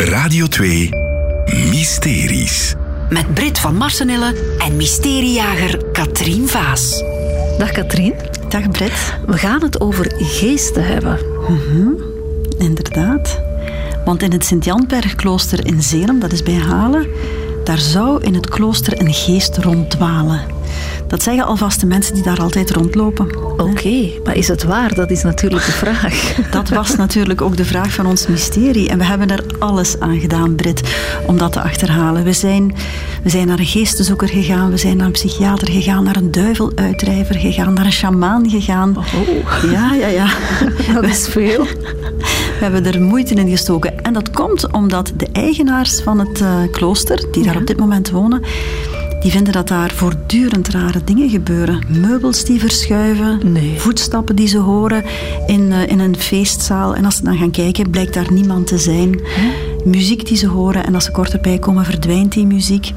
Radio 2 Mysteries. Met Brit van Marsenille en mysteriejager Katrien Vaas. Dag Katrien. Dag Brit. We gaan het over geesten hebben. Inderdaad. Want in het Sint-Janbergklooster in Zelem, dat is bij Halen, daar zou in het klooster een geest ronddwalen. Dat zeggen alvast de mensen die daar altijd rondlopen. Oké, maar is het waar? Dat is natuurlijk de vraag. Dat was natuurlijk ook de vraag van ons mysterie. En we hebben er alles aan gedaan, Brit, om dat te achterhalen. We zijn, we zijn naar een geestenzoeker gegaan, we zijn naar een psychiater gegaan, naar een duiveluitdrijver gegaan, naar een sjamaan gegaan. Oh, Ja, ja, ja. dat is veel. We hebben er moeite in gestoken. En dat komt omdat de eigenaars van het eh, klooster, die daar op dit moment wonen, die vinden dat daar voortdurend rare dingen gebeuren. Meubels die verschuiven, Nee. voetstappen die ze horen in, eh, in een feestzaal. En als ze dan gaan kijken, blijkt daar niemand te zijn. Muziek die ze horen en als ze kort erbij komen, verdwijnt die muziek.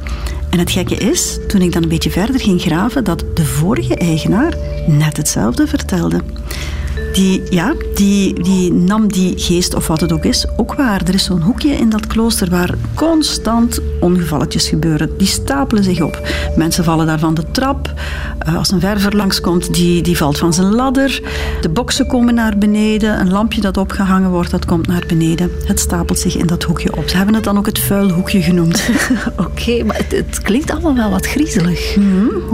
En het gekke is, toen ik dan een beetje verder ging graven, dat de vorige eigenaar net hetzelfde vertelde. Die, ja, die, die nam die geest, of wat het ook is, ook waar. Er is zo'n hoekje in dat klooster waar constant ongevalletjes gebeuren. Die stapelen zich op. Mensen vallen daar van de trap. Eh, als een verver langskomt, die, die valt van zijn ladder. De boksen komen naar beneden. Een lampje dat opgehangen wordt, dat komt naar beneden. Het stapelt zich in dat hoekje op. Ze hebben het dan ook het vuilhoekje genoemd. Oké, maar het, het klinkt allemaal wel wat griezelig.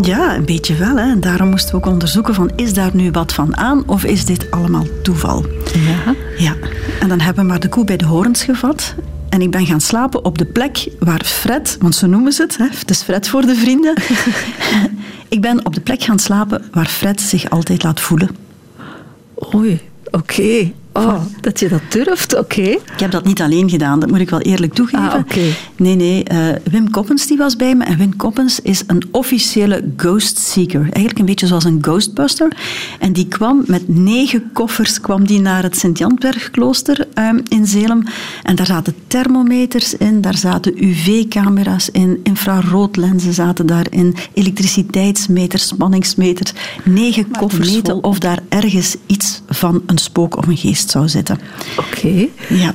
Ja, een beetje wel. Hè. En daarom moesten we ook onderzoeken van, is daar nu wat van aan of is dit allemaal toeval? Ja. Ja, en dan hebben we maar de koe bij de horens gevat. En ik ben gaan slapen op de plek waar Fred, want zo noemen ze het, hè, het is Fred voor de vrienden. ik ben op de plek gaan slapen waar Fred zich altijd laat voelen. Oei, oké. Oh, dat je dat durft, oké. Ik heb dat niet alleen gedaan, dat moet ik wel eerlijk toegeven. Ah. Nee, nee. eh, Wim Koppens die was bij me. En Wim Koppens is een officiële ghost seeker. Eigenlijk een beetje zoals een ghostbuster. En die kwam met negen koffers kwam die naar het Sint-Janbergklooster ehm, in Zelem. En daar zaten thermometers in, daar zaten UV-camera's in, infraroodlenzen zaten daarin, elektriciteitsmeters, spanningsmeters. Negen koffers meten vol of daar ergens iets van een spook of een geest zou zitten. Oké. Ja,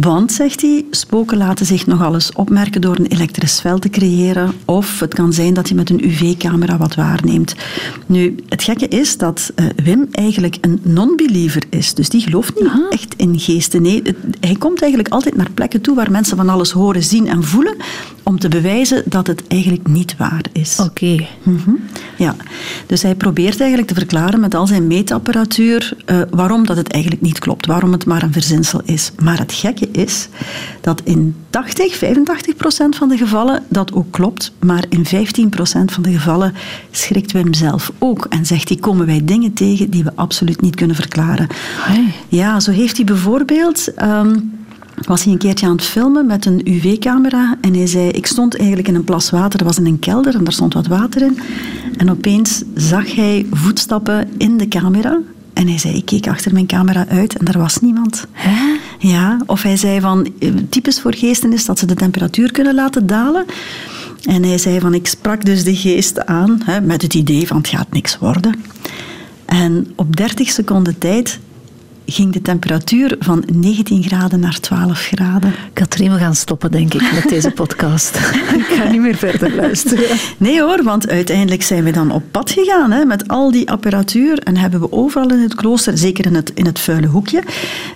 want, zegt hij, spoken laten zich nogal eens opmerken door een elektrisch veld te creëren. Of het kan zijn dat je met een UV-camera wat waarneemt. Nu, het gekke is dat eh, Wim eigenlijk een non-believer is. Dus die gelooft niet echt in geesten. Nee, het- hij komt eigenlijk altijd naar plekken toe waar mensen van alles horen, zien en voelen. Om te bewijzen dat het eigenlijk niet waar is. Oké. Mhm. Ja, dus hij probeert eigenlijk te verklaren met al zijn meetapparatuur eh, waarom dat het eigenlijk niet klopt, waarom het maar een verzinsel is. Maar het gekke is dat in 80, 85 procent van de gevallen dat ook klopt, maar in 15 procent van de gevallen schrikt Wim zelf ook en zegt hij komen wij dingen tegen die we absoluut niet kunnen verklaren. Hey. Ja, zo heeft hij bijvoorbeeld... ehm, was hij een keertje aan het filmen met een UV-camera en hij zei, ik stond eigenlijk in een plas water, dat was in een kelder en daar stond wat water in. En opeens zag hij voetstappen in de camera en hij zei, ik keek achter mijn camera uit en daar was niemand. Ja, of hij zei van, eh, typisch voor geesten is dat ze de temperatuur kunnen laten dalen. En hij zei van, ik sprak dus de geest aan hè, met het idee van, het gaat niks worden. En op 30 seconden tijd ging de temperatuur van 19 graden naar 12 graden. Katrien, we gaan stoppen, denk ik, met deze podcast. ik ga niet meer verder luisteren. Nee hoor, want uiteindelijk zijn we dan op pad gegaan hè, met al die apparatuur en hebben we overal in het klooster, zeker in het, in het vuile hoekje,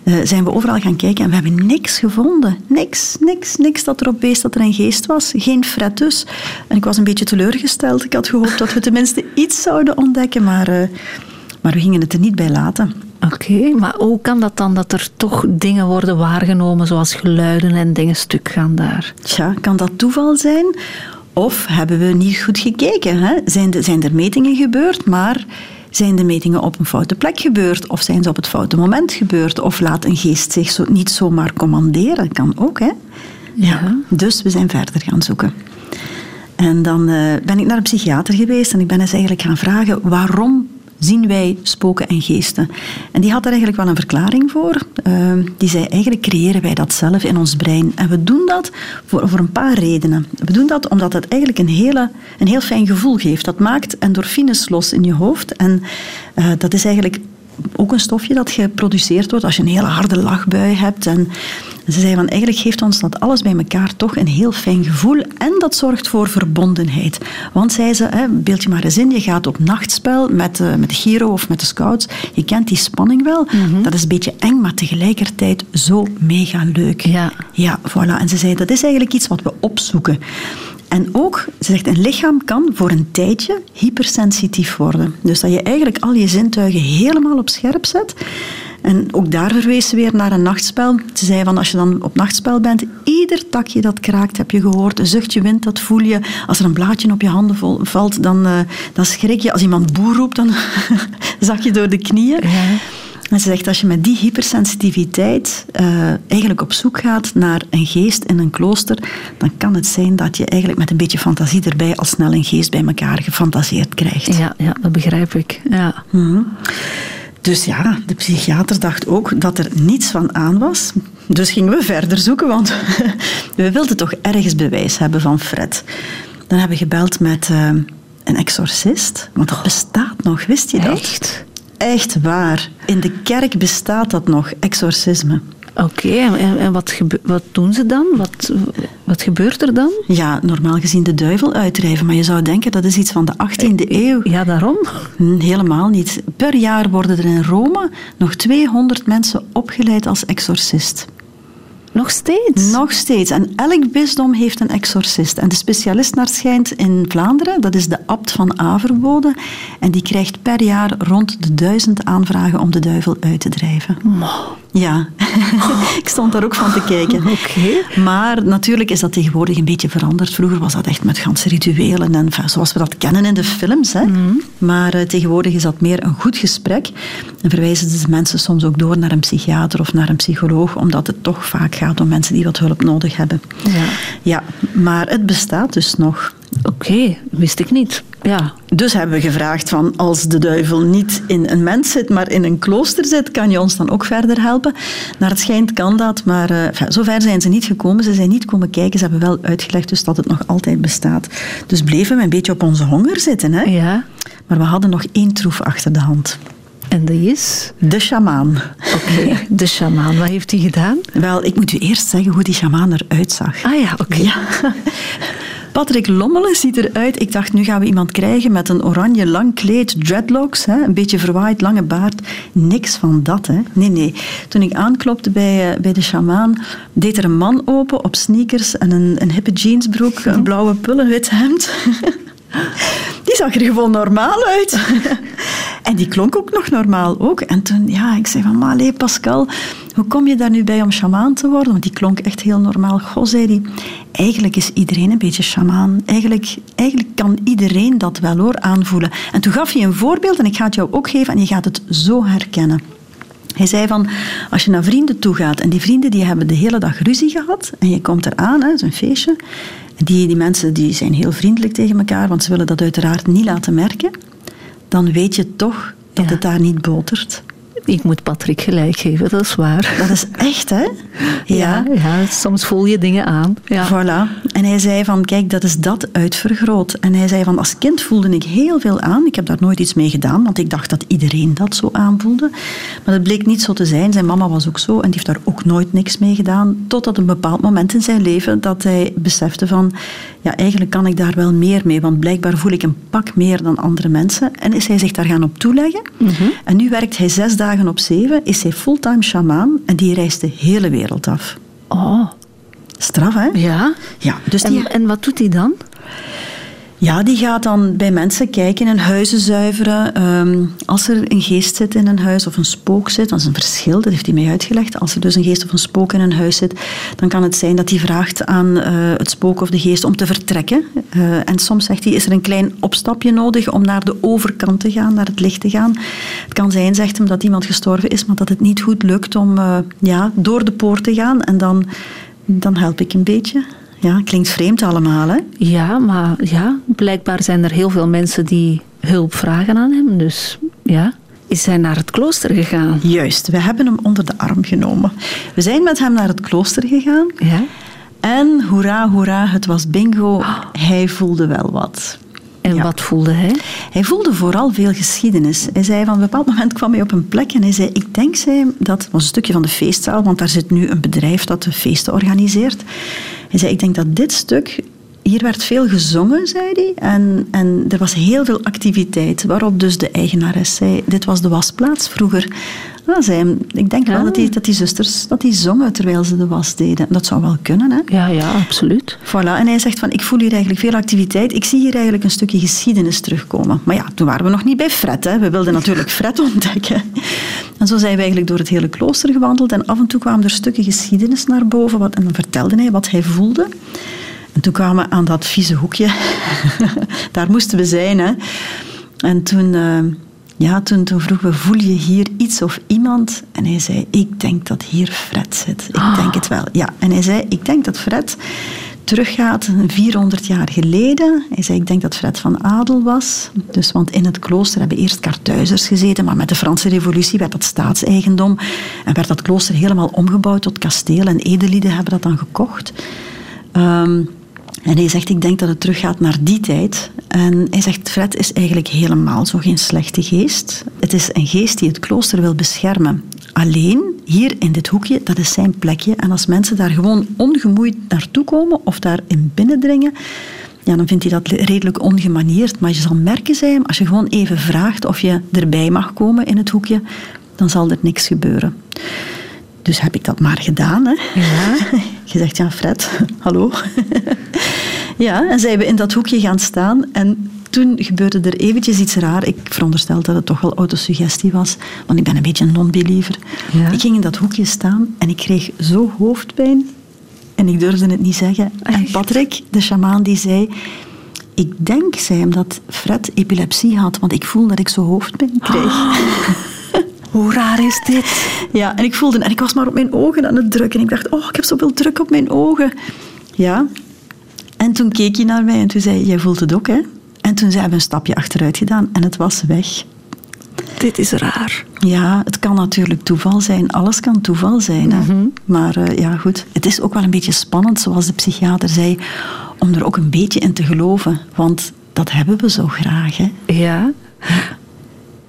eh, zijn we overal gaan kijken en we hebben niks gevonden. Niks, niks, niks dat erop wees dat er een geest was. Geen fret dus. En ik was een beetje teleurgesteld. Ik had gehoopt dat we tenminste iets zouden ontdekken, maar, eh, maar we gingen het er niet bij laten. Oké, maar hoe kan dat dan dat er toch dingen worden waargenomen, zoals geluiden en dingen stuk gaan daar? Tja, kan dat toeval zijn? Of hebben we niet goed gekeken? Hè? Zijn, de, zijn er metingen gebeurd, maar zijn de metingen op een foute plek gebeurd? Of zijn ze op het foute moment gebeurd? Of laat een geest zich zo, niet zomaar commanderen? Kan ook, hè? Ja. Dus we zijn verder gaan zoeken. En dan eh, ben ik naar een psychiater geweest en ik ben eens eigenlijk gaan vragen waarom zien wij spoken en geesten? En die had daar eigenlijk wel een verklaring voor. Eh, die zei eigenlijk creëren wij dat zelf in ons brein. En we doen dat voor, voor een paar redenen. We doen dat omdat het eigenlijk een, hele, een heel fijn gevoel geeft. Dat maakt endorfines los in je hoofd. En eh, dat is eigenlijk ook een stofje dat geproduceerd wordt als je een hele harde lachbui hebt. En ze zei van eigenlijk geeft ons dat alles bij elkaar toch een heel fijn gevoel. En dat zorgt voor verbondenheid. Want zei ze, hè, beeld je maar eens in, je gaat op nachtspel met, uh, met de Giro of met de Scouts. Je kent die spanning wel. Dat is een beetje eng, maar tegelijkertijd zo mega leuk. Ja. Ja, voilà. En ze zei, dat is eigenlijk iets wat we opzoeken. En ook, ze zegt, een lichaam kan voor een tijdje hypersensitief worden. Dus dat je eigenlijk al je zintuigen helemaal op scherp zet. En ook daar verwees ze weer naar een nachtspel. Ze zei van als je dan op nachtspel bent, ieder takje dat kraakt heb je gehoord. Een zuchtje wind, dat voel je. Als er een blaadje op je handen valt, dan, uh, dan schrik je. Als iemand boer roept, dan zak je door de knieën. Ja. En ze zegt, als je met die hypersensitiviteit uh, eigenlijk op zoek gaat naar een geest in een klooster, dan kan het zijn dat je eigenlijk met een beetje fantasie erbij al snel een geest bij elkaar gefantaseerd krijgt. Ja, ja dat begrijp ik. Ja. Mm -hmm. Dus ja, de psychiater dacht ook dat er niets van aan was. Dus gingen we verder zoeken, want we wilden toch ergens bewijs hebben van Fred. Dan hebben we gebeld met uh, een exorcist, want dat bestaat nog, wist je dat? Echt? Echt waar. In de kerk bestaat dat nog, exorcisme. Oké, okay, en, en wat, wat, doen ze dan? Wat, wat gebeurt er dan? Ja, normaal gezien de duivel uitdrijven. Maar je zou denken dat is iets van de 18e eeuw. Ja, daarom? Helemaal niet. Per jaar worden er in Rome nog 200 mensen opgeleid als exorcist. Nog steeds? Nog steeds. En elk bisdom heeft een exorcist. En de specialist naar schijnt in Vlaanderen, dat is de abt van Averbode. En die krijgt per jaar rond de duizend aanvragen om de duivel uit te drijven. Ja, ik stond daar ook van te kijken. Okay. Maar natuurlijk is dat tegenwoordig een beetje veranderd. Vroeger was dat echt met ganse rituelen en zoals we dat kennen in de films. Hè. Mm. Maar uh, tegenwoordig is dat meer een goed gesprek. En verwijzen de mensen soms ook door naar een psychiater of naar een psycholoog, omdat het toch vaak gaat om mensen die wat hulp nodig hebben. Ja, ja maar het bestaat dus nog. Oké, okay, wist ik niet. Ja. Dus hebben we gevraagd van als de duivel niet in een mens zit, maar in een klooster zit, kan je ons dan ook verder helpen? Naar het schijnt kan dat, maar uh, zover zijn ze niet gekomen. Ze zijn niet komen kijken. Ze hebben wel uitgelegd dus dat het nog altijd bestaat. Dus bleven we een beetje op onze honger zitten. Hè? Ja. Maar we hadden nog één troef achter de hand. En die is? De shamaan. Oké, okay, de shamaan. Wat heeft hij gedaan? Wel, ik moet u eerst zeggen hoe die shamaan eruit zag. Ah ja, oké. Okay. Ja. Patrick Lommelen ziet eruit. Ik dacht, nu gaan we iemand krijgen met een oranje lang kleed, dreadlocks, hè, een beetje verwaaid, lange baard. Niks van dat, hè. Nee, nee. Toen ik aanklopte bij, uh, bij de shamaan, deed er een man open op sneakers en een, een hippe jeansbroek, een blauwe pullen, wit hemd. Die zag er gewoon normaal uit. En die klonk ook nog normaal ook. En toen, ja, ik zei van, maar Pascal, hoe kom je daar nu bij om shamaan te worden? Want die klonk echt heel normaal. Goh, eigenlijk is iedereen een beetje shamaan. Eigenlijk, eigenlijk kan iedereen dat wel hoor, aanvoelen. En toen gaf hij een voorbeeld, en ik ga het jou ook geven, en je gaat het zo herkennen. Hij zei van, als je naar vrienden toe gaat en die vrienden die hebben de hele dag ruzie gehad en je komt eraan, het is een feestje, die, die mensen die zijn heel vriendelijk tegen elkaar, want ze willen dat uiteraard niet laten merken, dan weet je toch dat Ja. het daar niet botert. Ik moet Patrick gelijk geven, dat is waar. Dat is echt, hè? Ja, ja, soms voel je dingen aan. Ja. Voilà. En hij zei van, kijk, dat is dat uitvergroot. En hij zei van, als kind voelde ik heel veel aan. Ik heb daar nooit iets mee gedaan, want ik dacht dat iedereen dat zo aanvoelde. Maar dat bleek niet zo te zijn. Zijn mama was ook zo en die heeft daar ook nooit niks mee gedaan. Totdat een bepaald moment in zijn leven dat hij besefte van, ja, eigenlijk kan ik daar wel meer mee. Want blijkbaar voel ik een pak meer dan andere mensen. En is hij zich daar gaan op toeleggen. En nu werkt hij zes dagen op zeven, is hij fulltime shamaan en die reist de hele wereld af. Oh, Straf, hè? ja. Ja, dus die, En, en wat doet hij dan? Ja, die gaat dan bij mensen kijken en huizen zuiveren. Ehm, als er een geest zit in een huis of een spook zit, dat is een verschil, dat heeft hij mij uitgelegd. Als er dus een geest of een spook in een huis zit, dan kan het zijn dat hij vraagt aan eh, het spook of de geest om te vertrekken. Eh, en soms zegt hij, is er een klein opstapje nodig om naar de overkant te gaan, naar het licht te gaan. Het kan zijn, zegt hem, dat iemand gestorven is, maar dat het niet goed lukt om eh, ja, door de poort te gaan. En dan, dan help ik een beetje. Ja, klinkt vreemd allemaal, hè? Ja, maar ja, blijkbaar zijn er heel veel mensen die hulp vragen aan hem. Dus ja, is hij naar het klooster gegaan? Juist, we hebben hem onder de arm genomen. We zijn met hem naar het klooster gegaan. Ja. En hoera, hoera, het was bingo. Hij voelde wel wat. En Ja. wat voelde hij? Hij voelde vooral veel geschiedenis. Hij zei van een bepaald moment kwam hij op een plek en hij zei: Ik denk, zei dat was een stukje van de feestzaal, want daar zit nu een bedrijf dat de feesten organiseert. Hij zei: Ik denk dat dit stuk. Hier werd veel gezongen, zei hij. En, en er was heel veel activiteit. Waarop dus de eigenares zei: Dit was de wasplaats vroeger. Ah, zei hem, ik denk wel Ah. dat die, dat die zusters dat die zongen terwijl ze de was deden. Dat zou wel kunnen, hè? Ja, ja, absoluut. Voilà, en hij zegt van, ik voel hier eigenlijk veel activiteit. Ik zie hier eigenlijk een stukje geschiedenis terugkomen. Maar ja, toen waren we nog niet bij Fred. Hè. We wilden natuurlijk Fred ontdekken. En zo zijn we eigenlijk door het hele klooster gewandeld. En af en toe kwamen er stukken geschiedenis naar boven. Wat, en dan vertelde hij wat hij voelde. En toen kwamen we aan dat vieze hoekje. Daar moesten we zijn. Hè. En toen, eh, ja, toen, toen vroegen we, voel je hier iets of iemand? En hij zei, ik denk dat hier Fred zit. Ik denk het wel, ja. En hij zei, ik denk dat Fred teruggaat 400 jaar geleden. Hij zei, ik denk dat Fred van Adel was. Dus, want in het klooster hebben eerst kartuizers gezeten, maar met de Franse revolutie werd dat staatseigendom en werd dat klooster helemaal omgebouwd tot kasteel en edelieden hebben dat dan gekocht. Ehm, en hij zegt, ik denk dat het teruggaat naar die tijd. En hij zegt, Fred is eigenlijk helemaal zo geen slechte geest. Het is een geest die het klooster wil beschermen. Alleen, hier in dit hoekje, dat is zijn plekje. En als mensen daar gewoon ongemoeid naartoe komen of daarin binnendringen, ja, dan vindt hij dat redelijk ongemanierd. Maar je zal merken, zei hem, als je gewoon even vraagt of je erbij mag komen in het hoekje, dan zal er niks gebeuren. Dus heb ik dat maar gedaan. Hè? Ja. Je zegt, ja, Fred, hallo. Ja, en zijn we in dat hoekje gaan staan. En toen gebeurde er eventjes iets raar. Ik veronderstel dat het toch wel autosuggestie was, want ik ben een beetje een non-believer. Ja. Ik ging in dat hoekje staan en ik kreeg zo hoofdpijn. En ik durfde het niet zeggen. En? Patrick, de sjamaan, die zei... Ik denk, zei hem, dat Fred epilepsie had, want ik voel dat ik zo hoofdpijn kreeg. Hoe raar is dit? Ja, en ik voelde, en ik was maar op mijn ogen aan het drukken. En ik dacht, oh, ik heb zoveel druk op mijn ogen. Ja. En toen keek hij naar mij en toen zei jij voelt het ook, hè? En toen zijn we een stapje achteruit gedaan en het was weg. Dit is raar. Ja, het kan natuurlijk toeval zijn. Alles kan toeval zijn. Hè? Maar eh, ja, goed. Het is ook wel een beetje spannend, zoals de psychiater zei, om er ook een beetje in te geloven. Want dat hebben we zo graag, hè? Ja.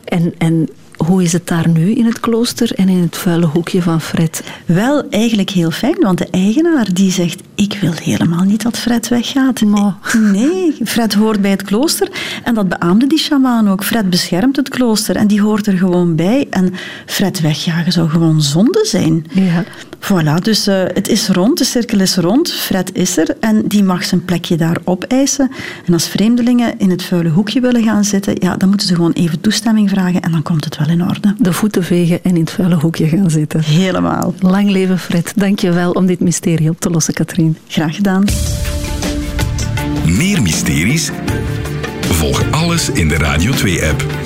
En, en hoe is het daar nu in het klooster en in het vuile hoekje van Fred? Wel, eigenlijk heel fijn, want de eigenaar die zegt, ik wil helemaal niet dat Fred weggaat. Maar- Nee, Fred hoort bij het klooster. En dat beaamde die sjamaan ook. Fred beschermt het klooster en die hoort er gewoon bij. En Fred wegjagen zou gewoon zonde zijn. Ja. Voilà, dus eh, het is rond, de cirkel is rond, Fred is er en die mag zijn plekje daar opeisen. En als vreemdelingen in het vuile hoekje willen gaan zitten, ja, dan moeten ze gewoon even toestemming vragen en dan komt het wel in orde. De voeten vegen en in het vuile hoekje gaan zitten. Helemaal. Lang leven Fred. Dank je wel om dit mysterie op te lossen, Katrien. Graag gedaan. Meer mysteries? Volg alles in de Radio 2-app.